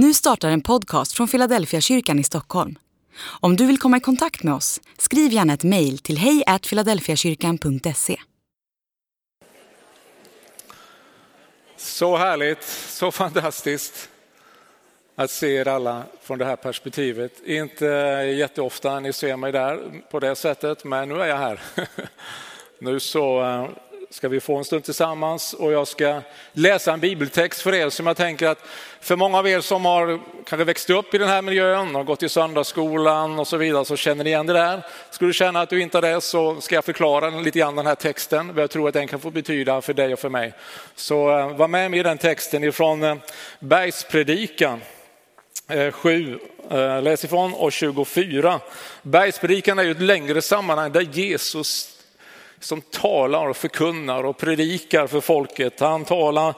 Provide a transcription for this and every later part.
Nu startar en podcast från Philadelphia kyrkan i Stockholm. Om du vill komma i kontakt med oss, skriv gärna ett mejl till hejfiladelfiakyrkan.se. Så härligt, så fantastiskt att se er alla från det här perspektivet. Inte jätteofta ni ser mig där på det sättet, men nu är jag här. Nu så eh, ska vi få en stund tillsammans och jag ska läsa en bibeltext för er som jag tänker att för många av er som har kanske växt upp i den här miljön och gått i söndagsskolan och så vidare så känner ni igen det där. Skulle du känna att du inte har det så ska jag förklara lite grann den här texten, vad jag tror att den kan få betyda för dig och för mig. Så eh, var med mig i den texten ifrån eh, Bergspredikan eh, 7, läs ifrån, och 24. Bergspredikan är ju ett längre sammanhang där Jesus som talar och förkunnar och predikar för folket. Han talar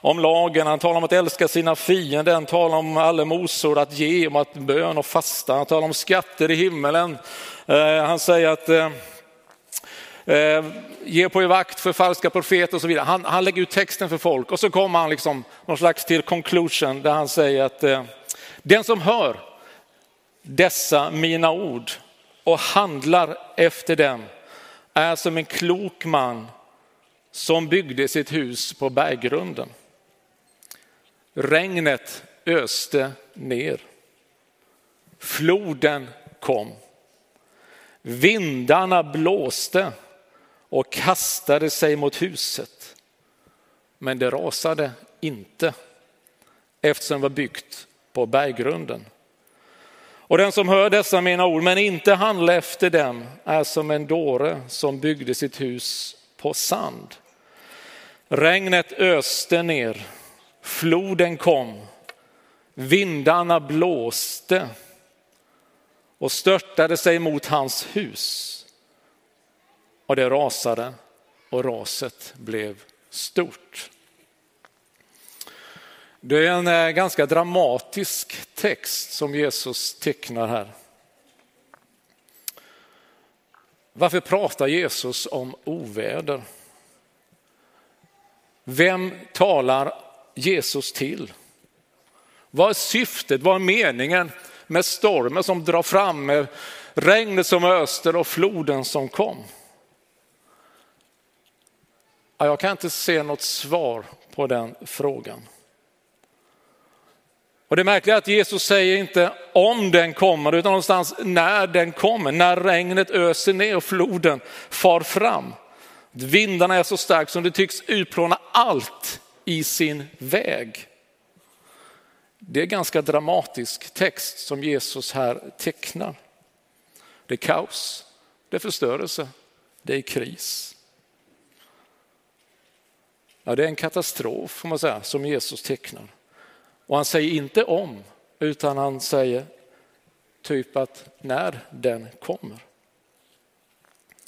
om lagen, han talar om att älska sina fiender, han talar om allemosor, att ge, om att bön och fasta, han talar om skatter i himmelen. Eh, han säger att eh, eh, ge på er vakt för falska profeter och så vidare. Han, han lägger ut texten för folk och så kommer han liksom någon slags till conclusion där han säger att den som hör dessa mina ord och handlar efter dem är som en klok man som byggde sitt hus på berggrunden. Regnet öste ner. Floden kom. Vindarna blåste och kastade sig mot huset. Men det rasade inte eftersom det var byggt på berggrunden. Och den som hör dessa mina ord men inte handlar efter dem är som en dåre som byggde sitt hus på sand. Regnet öste ner, floden kom, vindarna blåste och störtade sig mot hans hus. Och det rasade och raset blev stort. Det är en eh, ganska dramatisk text som Jesus tecknar här. Varför pratar Jesus om oväder? Vem talar Jesus till? Vad är syftet, vad är meningen med stormen som drar fram, med regnet som öster och floden som kom? Jag kan inte se något svar på den frågan. Och det märkliga är att Jesus säger inte om den kommer utan någonstans när den kommer, när regnet öser ner och floden far fram. Vindarna är så starka som det tycks utplåna allt i sin väg. Det är ganska dramatisk text som Jesus här tecknar. Det är kaos, det är förstörelse, det är kris. Ja, det är en katastrof får man säga, som Jesus tecknar. Och han säger inte om, utan han säger typ att när den kommer.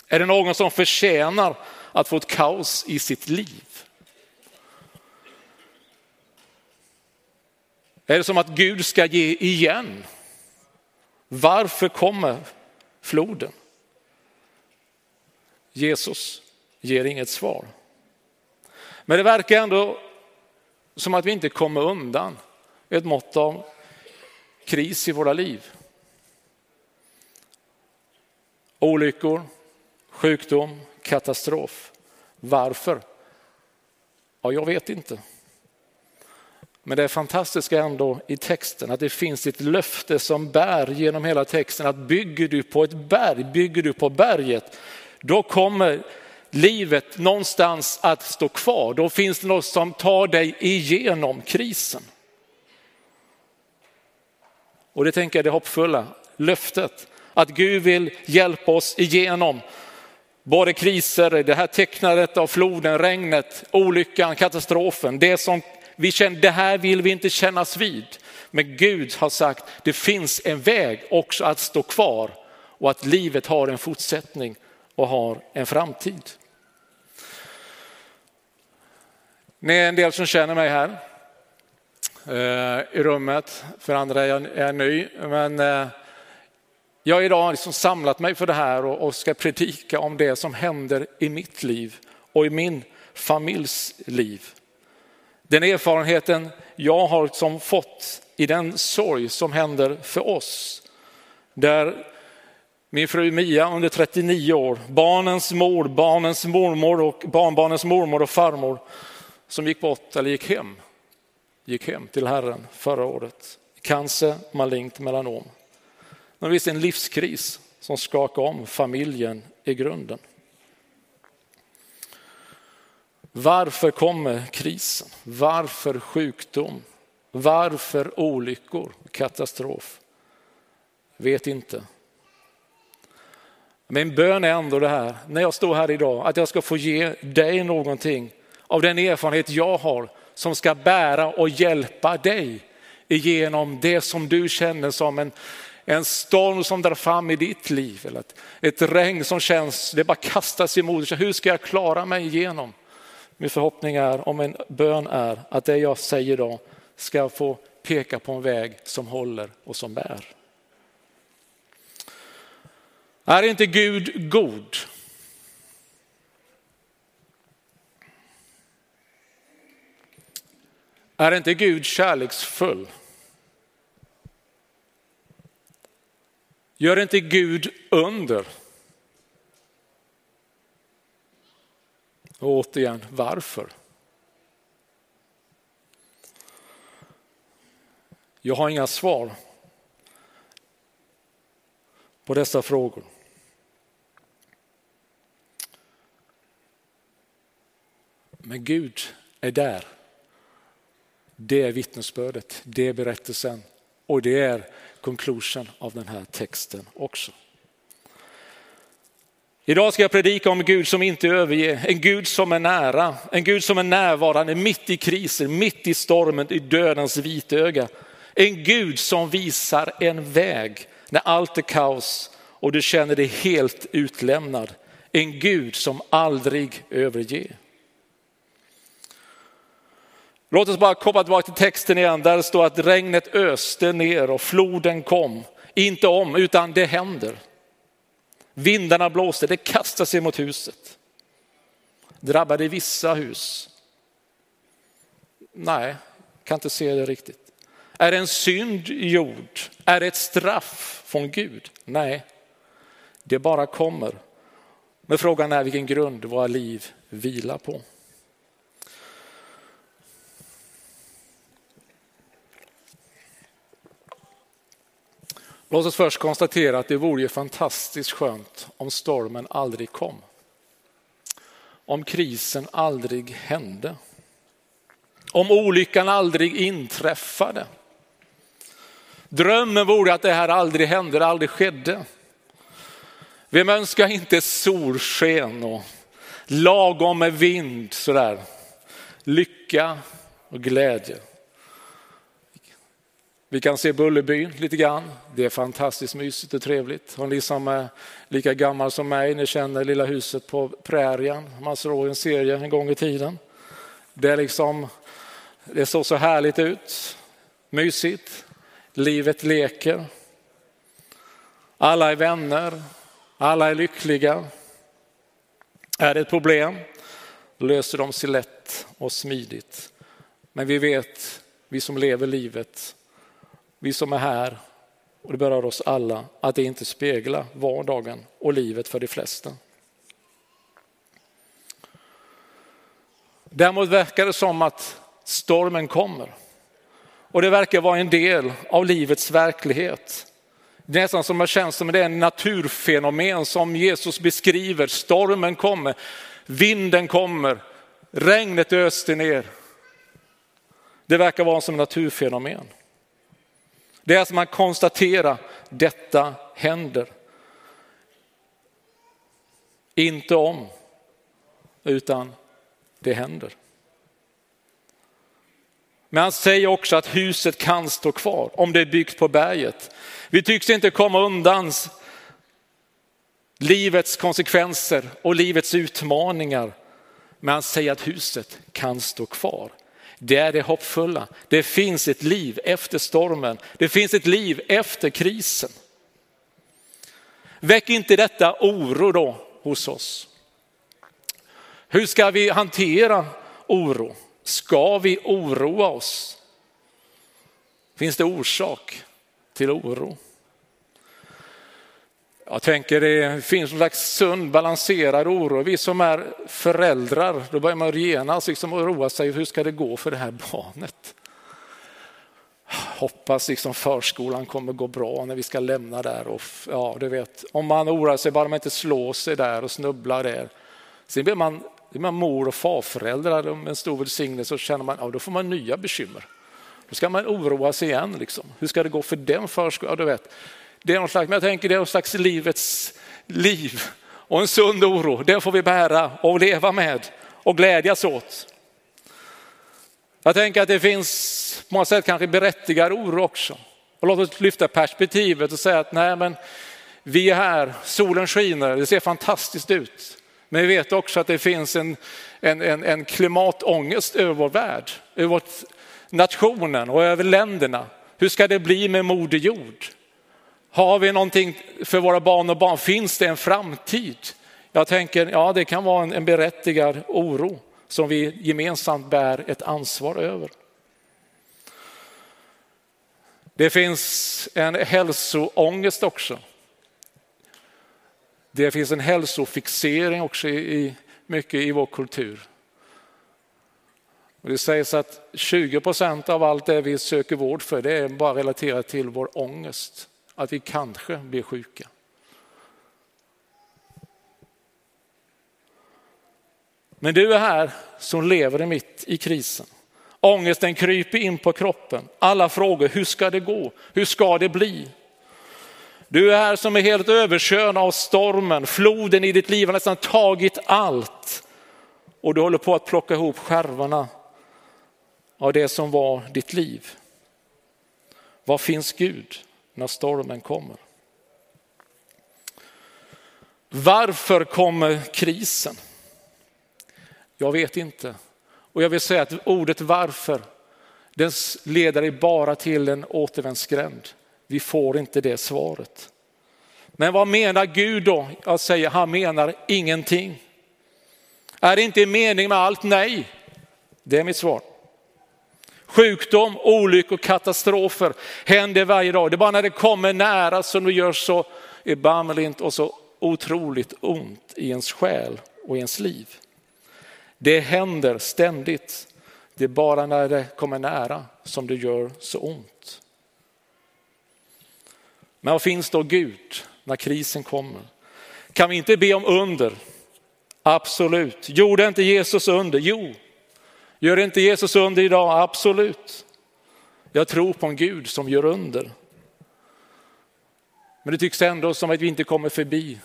Är det någon som förtjänar att få ett kaos i sitt liv? Är det som att Gud ska ge igen? Varför kommer floden? Jesus ger inget svar. Men det verkar ändå som att vi inte kommer undan ett mått av kris i våra liv. Olyckor, sjukdom, katastrof. Varför? Ja, jag vet inte. Men det är fantastiska ändå i texten att det finns ett löfte som bär genom hela texten att bygger du på ett berg, bygger du på berget, då kommer livet någonstans att stå kvar. Då finns det något som tar dig igenom krisen. Och det tänker jag är det hoppfulla löftet. Att Gud vill hjälpa oss igenom både kriser, det här tecknandet av floden, regnet, olyckan, katastrofen. Det som vi känner, det här vill vi inte kännas vid. Men Gud har sagt, det finns en väg också att stå kvar och att livet har en fortsättning och har en framtid. Ni är en del som känner mig här. Eh, I rummet. För andra är jag, är ny. Men eh, jag har idag liksom samlat mig för det här och, ska predika om det som händer i mitt liv och i min familjs liv. Den erfarenheten jag har som fått i den sorg som händer för oss. Där min fru Mia under 39 år, barnens mor, barnens mormor och barnbarnens mormor och farmor som gick bort eller gick hem, gick hem till Herren förra året. Cancer, malignt melanom. Det visst en livskris som skakar om familjen i grunden. Varför kommer krisen? Varför sjukdom? Varför olyckor? Katastrof? Vet inte. Min bön är ändå det här, när jag står här idag, att jag ska få ge dig någonting av den erfarenhet jag har som ska bära och hjälpa dig igenom det som du känner som en, en storm som drar fram i ditt liv. Eller ett, ett regn som känns, det bara kastas emot. Hur ska jag klara mig igenom? Min förhoppning är, om en bön är, att det jag säger idag ska få peka på en väg som håller och som bär. Är inte Gud god? Är inte Gud kärleksfull? Gör inte Gud under? Och återigen, varför? Jag har inga svar på dessa frågor. Men Gud är där. Det är vittnesbördet, det är berättelsen och det är conclusion av den här texten också. Idag ska jag predika om Gud som inte överger, en Gud som är nära, en Gud som är närvarande mitt i krisen, mitt i stormen, i dödens vitöga. En Gud som visar en väg när allt är kaos och du känner dig helt utlämnad. En Gud som aldrig överger. Låt oss bara komma tillbaka till texten igen där det står att regnet öste ner och floden kom. Inte om, utan det händer. Vindarna blåste, det kastade sig mot huset. Drabbade vissa hus? Nej, kan inte se det riktigt. Är det en synd gjord? Är det ett straff från Gud? Nej, det bara kommer. Men frågan är vilken grund våra liv vilar på. Låt oss först konstatera att det vore ju fantastiskt skönt om stormen aldrig kom. Om krisen aldrig hände. Om olyckan aldrig inträffade. Drömmen vore att det här aldrig hände, det aldrig skedde. Vem önskar inte solsken och lagom med vind sådär. Lycka och glädje. Vi kan se Bullerbyn lite grann. Det är fantastiskt mysigt och trevligt. Har ni som är lika gammal som mig, ni känner lilla huset på prärien. Man såg en serie en gång i tiden. Det, är liksom, det såg så härligt ut. Mysigt. Livet leker. Alla är vänner. Alla är lyckliga. Är det ett problem löser de sig lätt och smidigt. Men vi vet, vi som lever livet, vi som är här, och det berör oss alla, att det inte speglar vardagen och livet för de flesta. Däremot verkar det som att stormen kommer. Och det verkar vara en del av livets verklighet. Det är nästan som det känns som det är en naturfenomen som Jesus beskriver. Stormen kommer, vinden kommer, regnet öste ner. Det verkar vara som naturfenomen. Det är att man konstaterar detta händer. Inte om, utan det händer. Men han säger också att huset kan stå kvar om det är byggt på berget. Vi tycks inte komma undan livets konsekvenser och livets utmaningar. Men han säger att huset kan stå kvar. Det är det hoppfulla. Det finns ett liv efter stormen. Det finns ett liv efter krisen. Väck inte detta oro då hos oss. Hur ska vi hantera oro? Ska vi oroa oss? Finns det orsak till oro? Jag tänker det finns en slags sund balanserad oro. Vi som är föräldrar, då börjar man genast liksom oroa sig, hur ska det gå för det här barnet? Hoppas liksom förskolan kommer gå bra när vi ska lämna där. Och, ja, du vet, om man oroar sig bara man inte slår sig där och snubblar där. Sen blir man, blir man mor och farföräldrar med en stor välsignelse och känner man, ja då får man nya bekymmer. Då ska man oroa sig igen. Liksom. Hur ska det gå för den förskolan? Ja, du vet. Det är någon slags, men jag tänker det är någon slags livets liv och en sund oro. Den får vi bära och leva med och glädjas åt. Jag tänker att det finns på många sätt kanske berättigad oro också. Och låt oss lyfta perspektivet och säga att nej men vi är här, solen skiner, det ser fantastiskt ut. Men vi vet också att det finns en, en, en, en klimatångest över vår värld, över vårt, nationen och över länderna. Hur ska det bli med Moder Jord? Har vi någonting för våra barn och barn? Finns det en framtid? Jag tänker, ja det kan vara en, en berättigad oro som vi gemensamt bär ett ansvar över. Det finns en hälsoångest också. Det finns en hälsofixering också i, mycket i vår kultur. Och det sägs att 20 procent av allt det vi söker vård för det är bara relaterat till vår ångest, att vi kanske blir sjuka. Men du är här som lever mitt i krisen. Ångesten kryper in på kroppen. Alla frågor, hur ska det gå? Hur ska det bli? Du är här som är helt överkörd av stormen. Floden i ditt liv har nästan tagit allt. Och du håller på att plocka ihop skärvorna av det som var ditt liv. Var finns Gud när stormen kommer? Varför kommer krisen? Jag vet inte. Och jag vill säga att ordet varför, den leder dig bara till en återvändsgränd. Vi får inte det svaret. Men vad menar Gud då? Jag säger, han menar ingenting. Är det inte mening med allt? Nej, det är mitt svar. Sjukdom, olyckor, katastrofer händer varje dag. Det är bara när det kommer nära som det gör så erbarmligt och så otroligt ont i ens själ och i ens liv. Det händer ständigt. Det är bara när det kommer nära som det gör så ont. Men vad finns då Gud när krisen kommer? Kan vi inte be om under? Absolut. Gjorde inte Jesus under? Jo, Gör inte Jesus under idag? Absolut. Jag tror på en Gud som gör under. Men det tycks ändå som att vi inte kommer förbi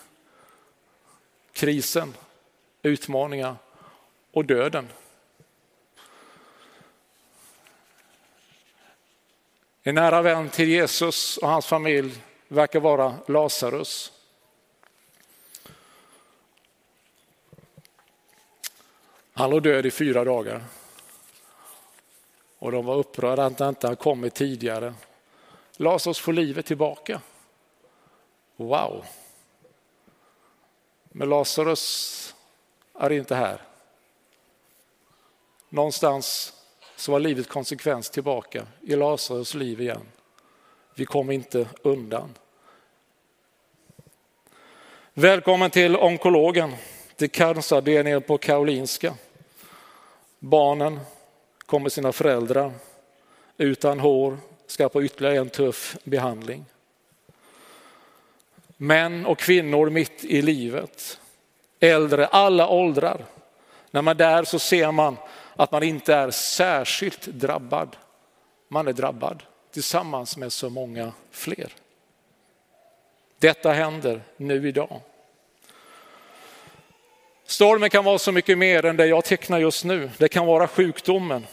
krisen, utmaningar och döden. En nära vän till Jesus och hans familj verkar vara Lazarus. Han låg död i fyra dagar. Och de var upprörda att han inte hade kommit tidigare. Lasaros får livet tillbaka. Wow! Men Lazarus är inte här. Någonstans så var livet konsekvens tillbaka i Lazarus liv igen. Vi kom inte undan. Välkommen till onkologen, till canceravdelningen på Karolinska. Barnen kommer sina föräldrar utan hår, ska på ytterligare en tuff behandling. Män och kvinnor mitt i livet, äldre, alla åldrar. När man är där så ser man att man inte är särskilt drabbad. Man är drabbad tillsammans med så många fler. Detta händer nu idag. Stormen kan vara så mycket mer än det jag tecknar just nu. Det kan vara sjukdomen,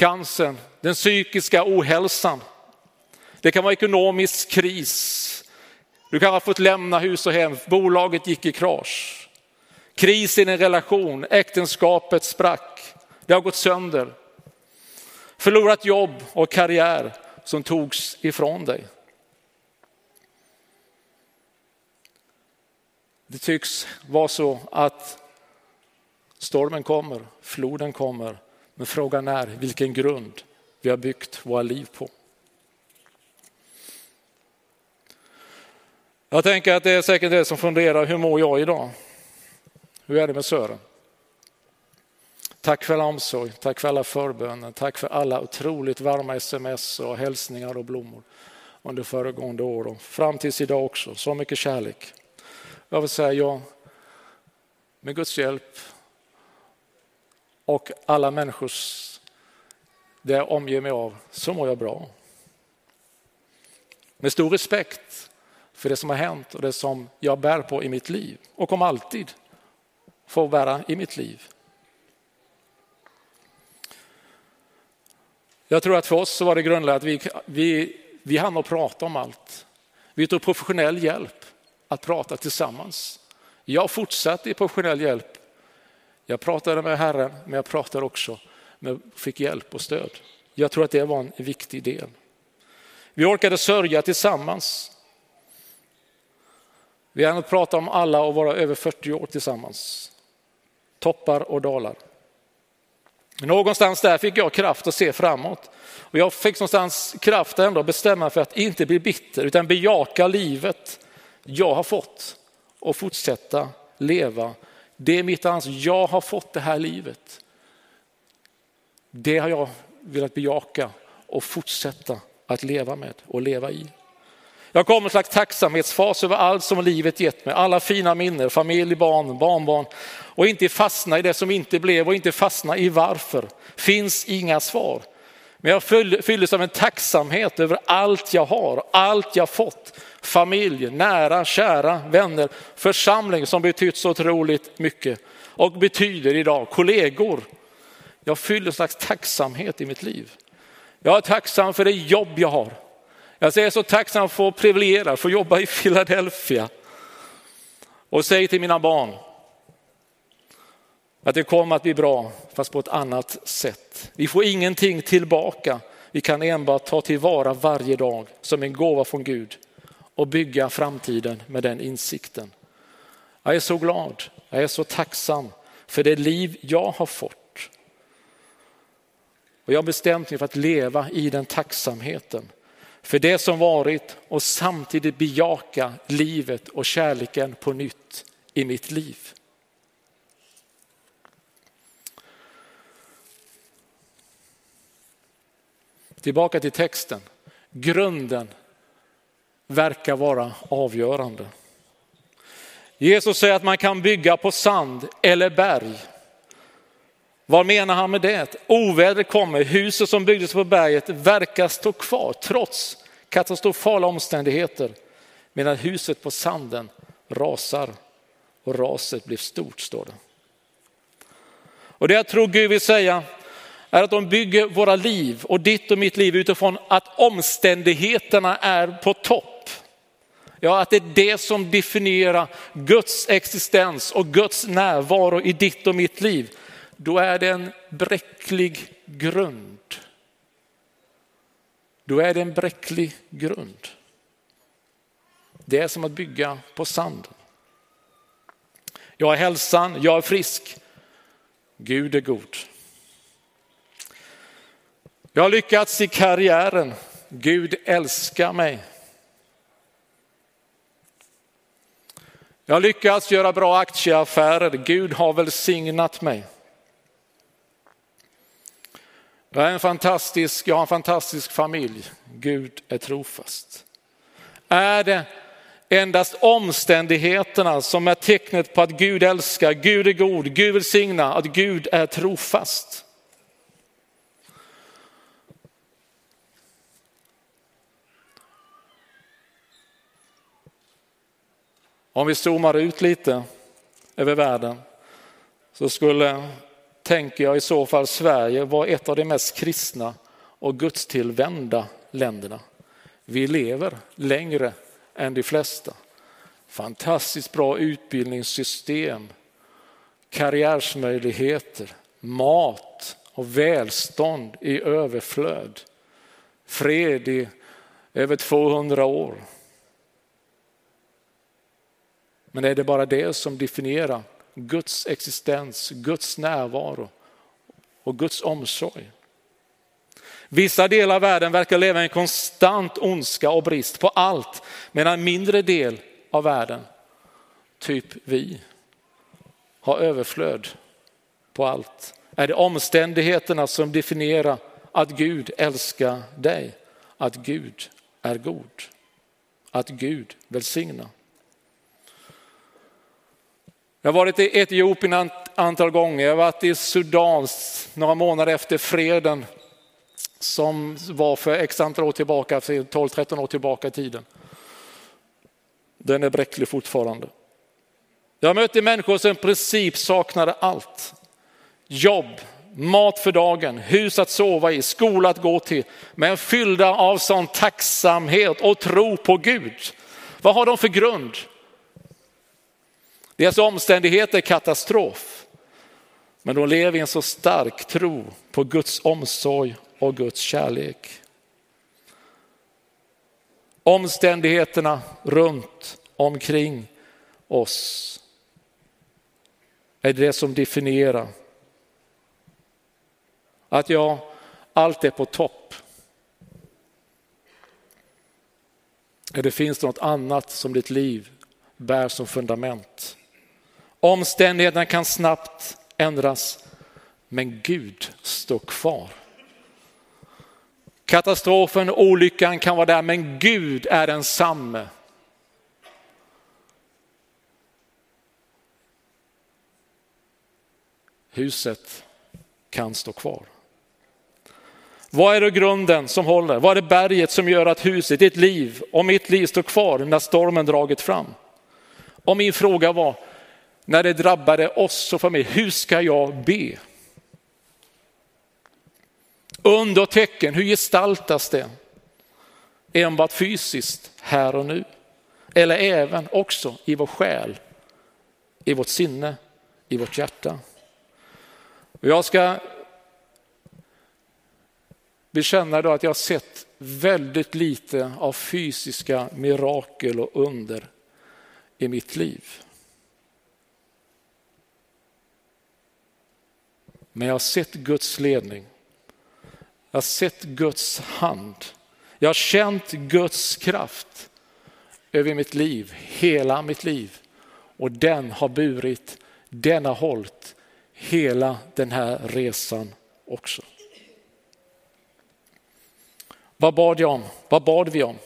cancern, den psykiska ohälsan. Det kan vara ekonomisk kris. Du kan ha fått lämna hus och hem, bolaget gick i krasch. Kris i en relation, äktenskapet sprack, det har gått sönder. Förlorat jobb och karriär som togs ifrån dig. Det tycks vara så att stormen kommer, floden kommer, men frågan är vilken grund vi har byggt våra liv på. Jag tänker att det är säkert det som funderar, hur mår jag idag? Hur är det med Sören? Tack för alla omsorg, tack för alla förböner, tack för alla otroligt varma sms och hälsningar och blommor under föregående år och fram tills idag också. Så mycket kärlek. Jag vill säga, ja, med Guds hjälp och alla människors, det jag omger mig av, så mår jag bra. Med stor respekt för det som har hänt och det som jag bär på i mitt liv och kommer alltid få bära i mitt liv. Jag tror att för oss så var det grundläggande att vi, vi, vi hann att prata om allt. Vi tog professionell hjälp att prata tillsammans. Jag fortsatte i professionell hjälp. Jag pratade med Herren, men jag pratade också med, fick hjälp och stöd. Jag tror att det var en viktig del. Vi orkade sörja tillsammans. Vi hann prata om alla och vara över 40 år tillsammans. Toppar och dalar. Någonstans där fick jag kraft att se framåt. Och jag fick någonstans kraft att ändå bestämma för att inte bli bitter utan bejaka livet jag har fått och fortsätta leva. Det är mitt ansvar. Jag har fått det här livet. Det har jag velat bejaka och fortsätta att leva med och leva i. Jag kom en slags tacksamhetsfas över allt som livet gett mig, alla fina minnen, familj, barn, barnbarn och inte fastna i det som inte blev och inte fastna i varför. Finns inga svar. Men jag fylldes av en tacksamhet över allt jag har, allt jag fått. Familj, nära, kära, vänner, församling som betytt så otroligt mycket och betyder idag, kollegor. Jag fyller en slags tacksamhet i mitt liv. Jag är tacksam för det jobb jag har. Jag är så tacksam för att få privilegiera, få jobba i Philadelphia. Och säger till mina barn att det kommer att bli bra, fast på ett annat sätt. Vi får ingenting tillbaka. Vi kan enbart ta tillvara varje dag som en gåva från Gud och bygga framtiden med den insikten. Jag är så glad, jag är så tacksam för det liv jag har fått. Och jag har bestämt mig för att leva i den tacksamheten för det som varit och samtidigt bejaka livet och kärleken på nytt i mitt liv. Tillbaka till texten. Grunden verkar vara avgörande. Jesus säger att man kan bygga på sand eller berg. Vad menar han med det? Ovädret kommer, huset som byggdes på berget verkar stå kvar trots katastrofala omständigheter. Medan huset på sanden rasar och raset blir stort står det. Och det jag tror Gud vill säga är att de bygger våra liv och ditt och mitt liv utifrån att omständigheterna är på topp. Ja, att det är det som definierar Guds existens och Guds närvaro i ditt och mitt liv då är det en bräcklig grund. Då är det en bräcklig grund. Det är som att bygga på sanden. Jag har hälsan, jag är frisk. Gud är god. Jag har lyckats i karriären. Gud älskar mig. Jag har lyckats göra bra aktieaffärer. Gud har välsignat mig. Jag, är en fantastisk, jag har en fantastisk familj. Gud är trofast. Är det endast omständigheterna som är tecknet på att Gud älskar, Gud är god, Gud välsignar, att Gud är trofast? Om vi zoomar ut lite över världen så skulle tänker jag i så fall Sverige vara ett av de mest kristna och gudstillvända länderna. Vi lever längre än de flesta. Fantastiskt bra utbildningssystem, karriärsmöjligheter, mat och välstånd i överflöd. Fred i över 200 år. Men är det bara det som definierar Guds existens, Guds närvaro och Guds omsorg. Vissa delar av världen verkar leva i en konstant ondska och brist på allt, medan en mindre del av världen, typ vi, har överflöd på allt? Är det omständigheterna som definierar att Gud älskar dig? Att Gud är god? Att Gud välsignar? Jag har varit i Etiopien ett antal gånger, jag har varit i Sudan några månader efter freden som var för x antal år tillbaka, 12-13 år tillbaka i tiden. Den är bräcklig fortfarande. Jag mötte människor som i princip saknade allt. Jobb, mat för dagen, hus att sova i, skola att gå till. Men fyllda av sån tacksamhet och tro på Gud. Vad har de för grund? Deras omständigheter är katastrof. Men de lever i en så stark tro på Guds omsorg och Guds kärlek. Omständigheterna runt omkring oss är det som definierar att jag, allt är på topp. Eller finns det något annat som ditt liv bär som fundament. Omständigheterna kan snabbt ändras, men Gud står kvar. Katastrofen, olyckan kan vara där, men Gud är densamme. Huset kan stå kvar. Vad är det grunden som håller? Vad är det berget som gör att huset, ditt liv och mitt liv står kvar när stormen dragit fram? Och min fråga var, när det drabbade oss och familj, hur ska jag be? Under och tecken, hur gestaltas det? Enbart fysiskt här och nu. Eller även också i vår själ, i vårt sinne, i vårt hjärta. Jag ska bekänna då att jag har sett väldigt lite av fysiska mirakel och under i mitt liv. Men jag har sett Guds ledning. Jag har sett Guds hand. Jag har känt Guds kraft över mitt liv, hela mitt liv. Och den har burit, den har hållit hela den här resan också. Vad bad jag om? Vad bad vi om?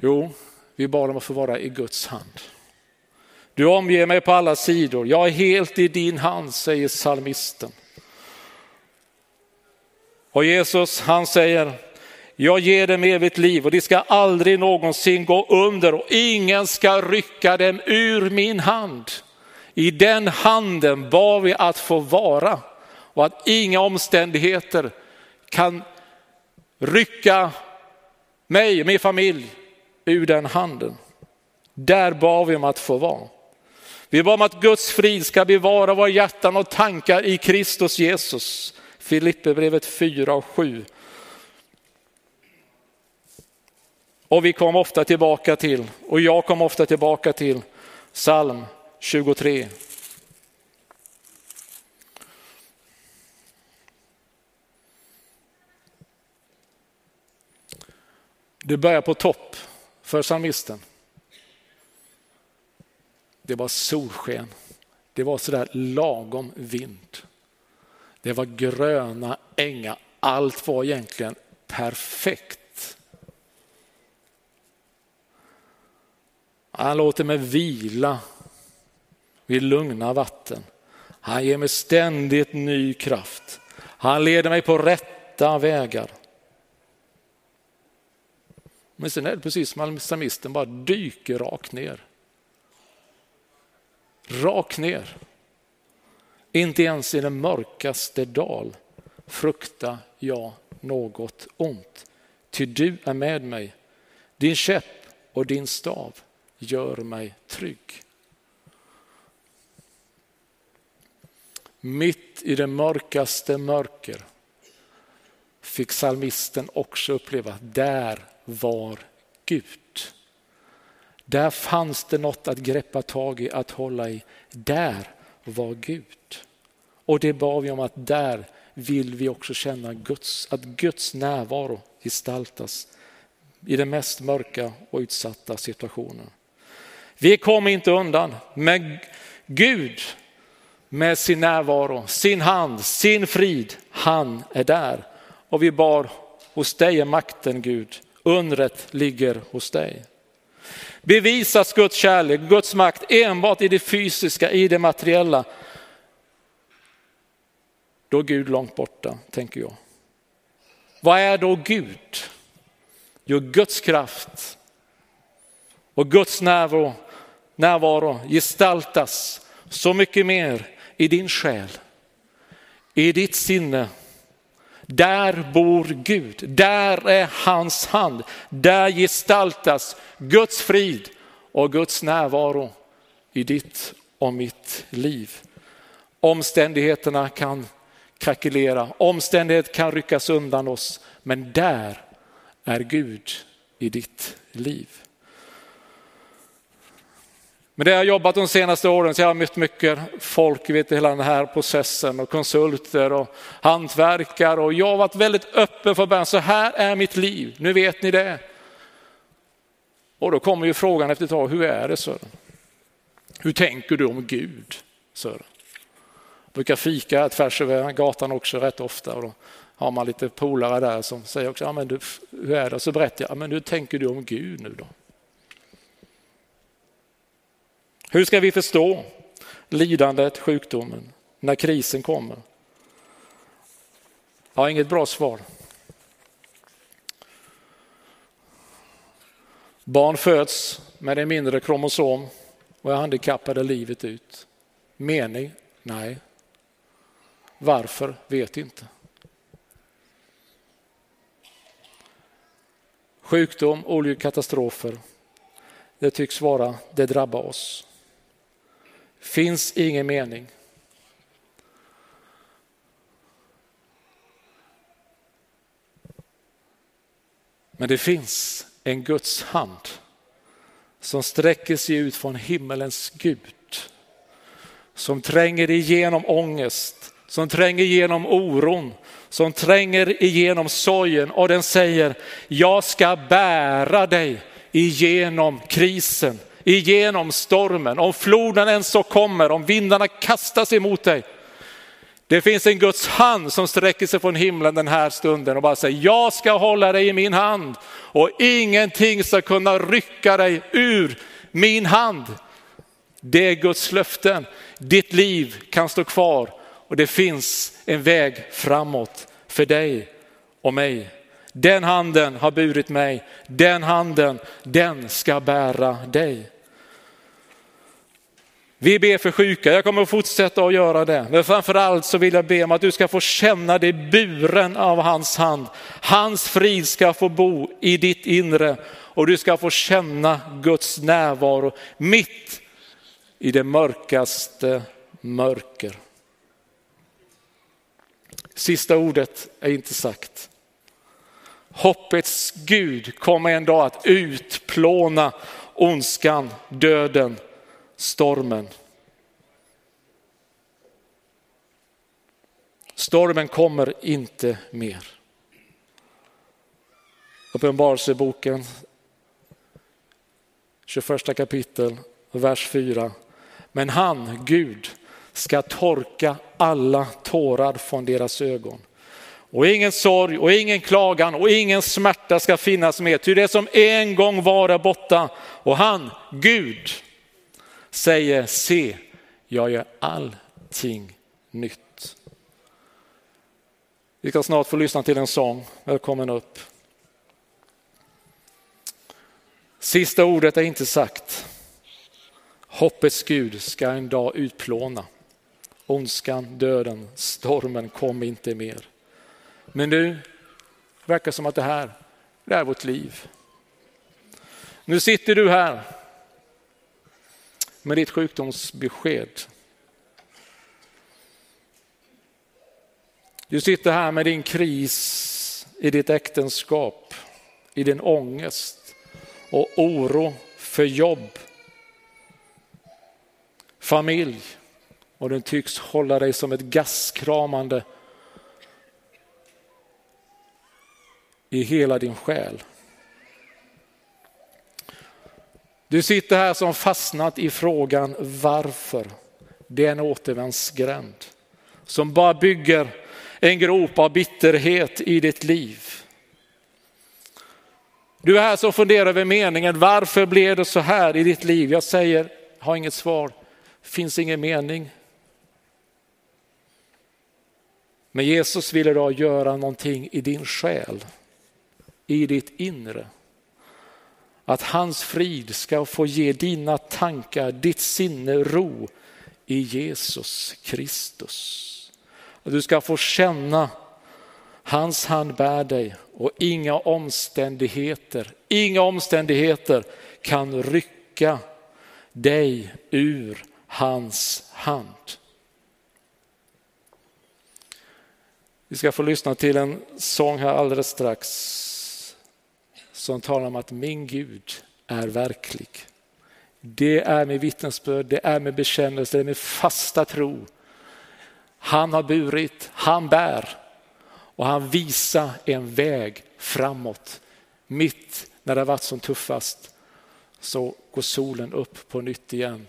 Jo, vi bad om att få vara i Guds hand. Du omger mig på alla sidor, jag är helt i din hand, säger psalmisten. Och Jesus han säger, jag ger dem evigt liv och de ska aldrig någonsin gå under och ingen ska rycka dem ur min hand. I den handen bad vi att få vara och att inga omständigheter kan rycka mig och min familj ur den handen. Där bad vi om att få vara. Vi bad om att Guds frid ska bevara våra hjärtan och tankar i Kristus Jesus. Filipperbrevet 4 och 7. Och vi kom ofta tillbaka till, och jag kom ofta tillbaka till psalm 23. Det börjar på topp för psalmisten. Det var solsken. Det var sådär lagom vind. Det var gröna ängar. Allt var egentligen perfekt. Han låter mig vila vid lugna vatten. Han ger mig ständigt ny kraft. Han leder mig på rätta vägar. Men sen är det precis som psalmisten bara dyker rakt ner. Rakt ner. Inte ens i den mörkaste dal fruktar jag något ont. Ty du är med mig. Din käpp och din stav gör mig trygg. Mitt i det mörkaste mörker fick psalmisten också uppleva, där var Gud. Där fanns det något att greppa tag i, att hålla i. Där var Gud. Och det bad vi om att där vill vi också känna Guds, att Guds närvaro gestaltas i den mest mörka och utsatta situationen. Vi kommer inte undan, men Gud med sin närvaro, sin hand, sin frid, han är där. Och vi bar hos dig är makten Gud, undret ligger hos dig. Bevisas Guds kärlek, Guds makt enbart i det fysiska, i det materiella. Då är Gud långt borta, tänker jag. Vad är då Gud? Jo, Guds kraft och Guds närvaro, närvaro gestaltas så mycket mer i din själ, i ditt sinne. Där bor Gud, där är hans hand, där gestaltas Guds frid och Guds närvaro i ditt och mitt liv. Omständigheterna kan krackelera, omständigheter kan ryckas undan oss, men där är Gud i ditt liv. Men det jag har jobbat de senaste åren så jag har mött mycket folk, i hela den här processen och konsulter och hantverkare och jag har varit väldigt öppen för början, så här är mitt liv, nu vet ni det. Och då kommer ju frågan efter ett tag, hur är det Sören? Hur tänker du om Gud Sören? Jag brukar fika tvärs över gatan också rätt ofta och då har man lite polare där som säger också, ja men du, hur är det? Och så berättar jag, ja, men hur tänker du om Gud nu då? Hur ska vi förstå lidandet, sjukdomen, när krisen kommer? Jag har inget bra svar. Barn föds med en mindre kromosom och är handikappade livet ut. Mening? Nej. Varför? Vet inte. Sjukdom, olyckor, katastrofer. Det tycks vara, det drabbar oss finns ingen mening. Men det finns en Guds hand som sträcker sig ut från himmelens Gud. Som tränger igenom ångest, som tränger igenom oron, som tränger igenom sorgen och den säger, jag ska bära dig igenom krisen igenom stormen, om floden ens så kommer, om vindarna kastas emot dig. Det finns en Guds hand som sträcker sig från himlen den här stunden och bara säger, jag ska hålla dig i min hand och ingenting ska kunna rycka dig ur min hand. Det är Guds löften. Ditt liv kan stå kvar och det finns en väg framåt för dig och mig. Den handen har burit mig, den handen, den ska bära dig. Vi ber för sjuka, jag kommer att fortsätta att göra det. Men framförallt så vill jag be om att du ska få känna dig buren av hans hand. Hans frid ska få bo i ditt inre och du ska få känna Guds närvaro mitt i det mörkaste mörker. Sista ordet är inte sagt. Hoppets Gud kommer en dag att utplåna ondskan, döden, stormen. Stormen kommer inte mer. Uppenbarelseboken 21 kapitel, vers 4. Men han, Gud, ska torka alla tårar från deras ögon. Och ingen sorg och ingen klagan och ingen smärta ska finnas mer, ty det som en gång var borta. Och han, Gud, säger se, jag gör allting nytt. Vi ska snart få lyssna till en sång. Välkommen upp. Sista ordet är inte sagt. Hoppets Gud ska en dag utplåna. Ondskan, döden, stormen kom inte mer. Men nu verkar som att det här, det är vårt liv. Nu sitter du här med ditt sjukdomsbesked. Du sitter här med din kris i ditt äktenskap, i din ångest och oro för jobb, familj och den tycks hålla dig som ett gaskramande i hela din själ. Du sitter här som fastnat i frågan varför. Det är en återvändsgränd som bara bygger en grop av bitterhet i ditt liv. Du är här som funderar över meningen, varför blev det så här i ditt liv? Jag säger, har inget svar, finns ingen mening. Men Jesus vill idag göra någonting i din själ, i ditt inre. Att hans frid ska få ge dina tankar, ditt sinne ro i Jesus Kristus. Att du ska få känna hans hand bär dig och inga omständigheter, inga omständigheter kan rycka dig ur hans hand. Vi ska få lyssna till en sång här alldeles strax som talar om att min Gud är verklig. Det är med vittnesbörd, det är med bekännelse, det är med fasta tro. Han har burit, han bär och han visar en väg framåt. Mitt när det har varit som tuffast så går solen upp på nytt igen.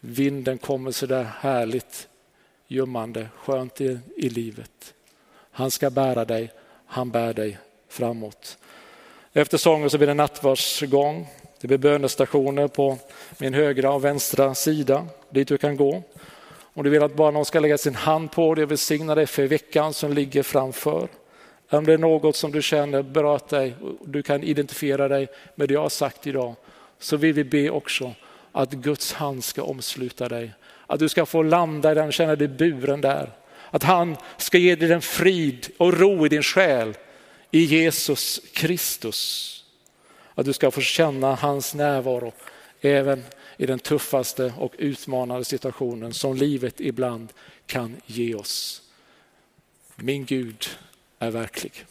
Vinden kommer så där härligt ljummande, skönt i, i livet. Han ska bära dig, han bär dig framåt. Efter sången så blir det nattvardsgång. Det blir bönestationer på min högra och vänstra sida dit du kan gå. Om du vill att bara någon ska lägga sin hand på dig och välsigna dig för veckan som ligger framför. Om det är något som du känner berört dig och du kan identifiera dig med det jag har sagt idag så vill vi be också att Guds hand ska omsluta dig. Att du ska få landa i den, känna dig buren där. Att han ska ge dig den frid och ro i din själ i Jesus Kristus. Att du ska få känna hans närvaro även i den tuffaste och utmanande situationen som livet ibland kan ge oss. Min Gud är verklig.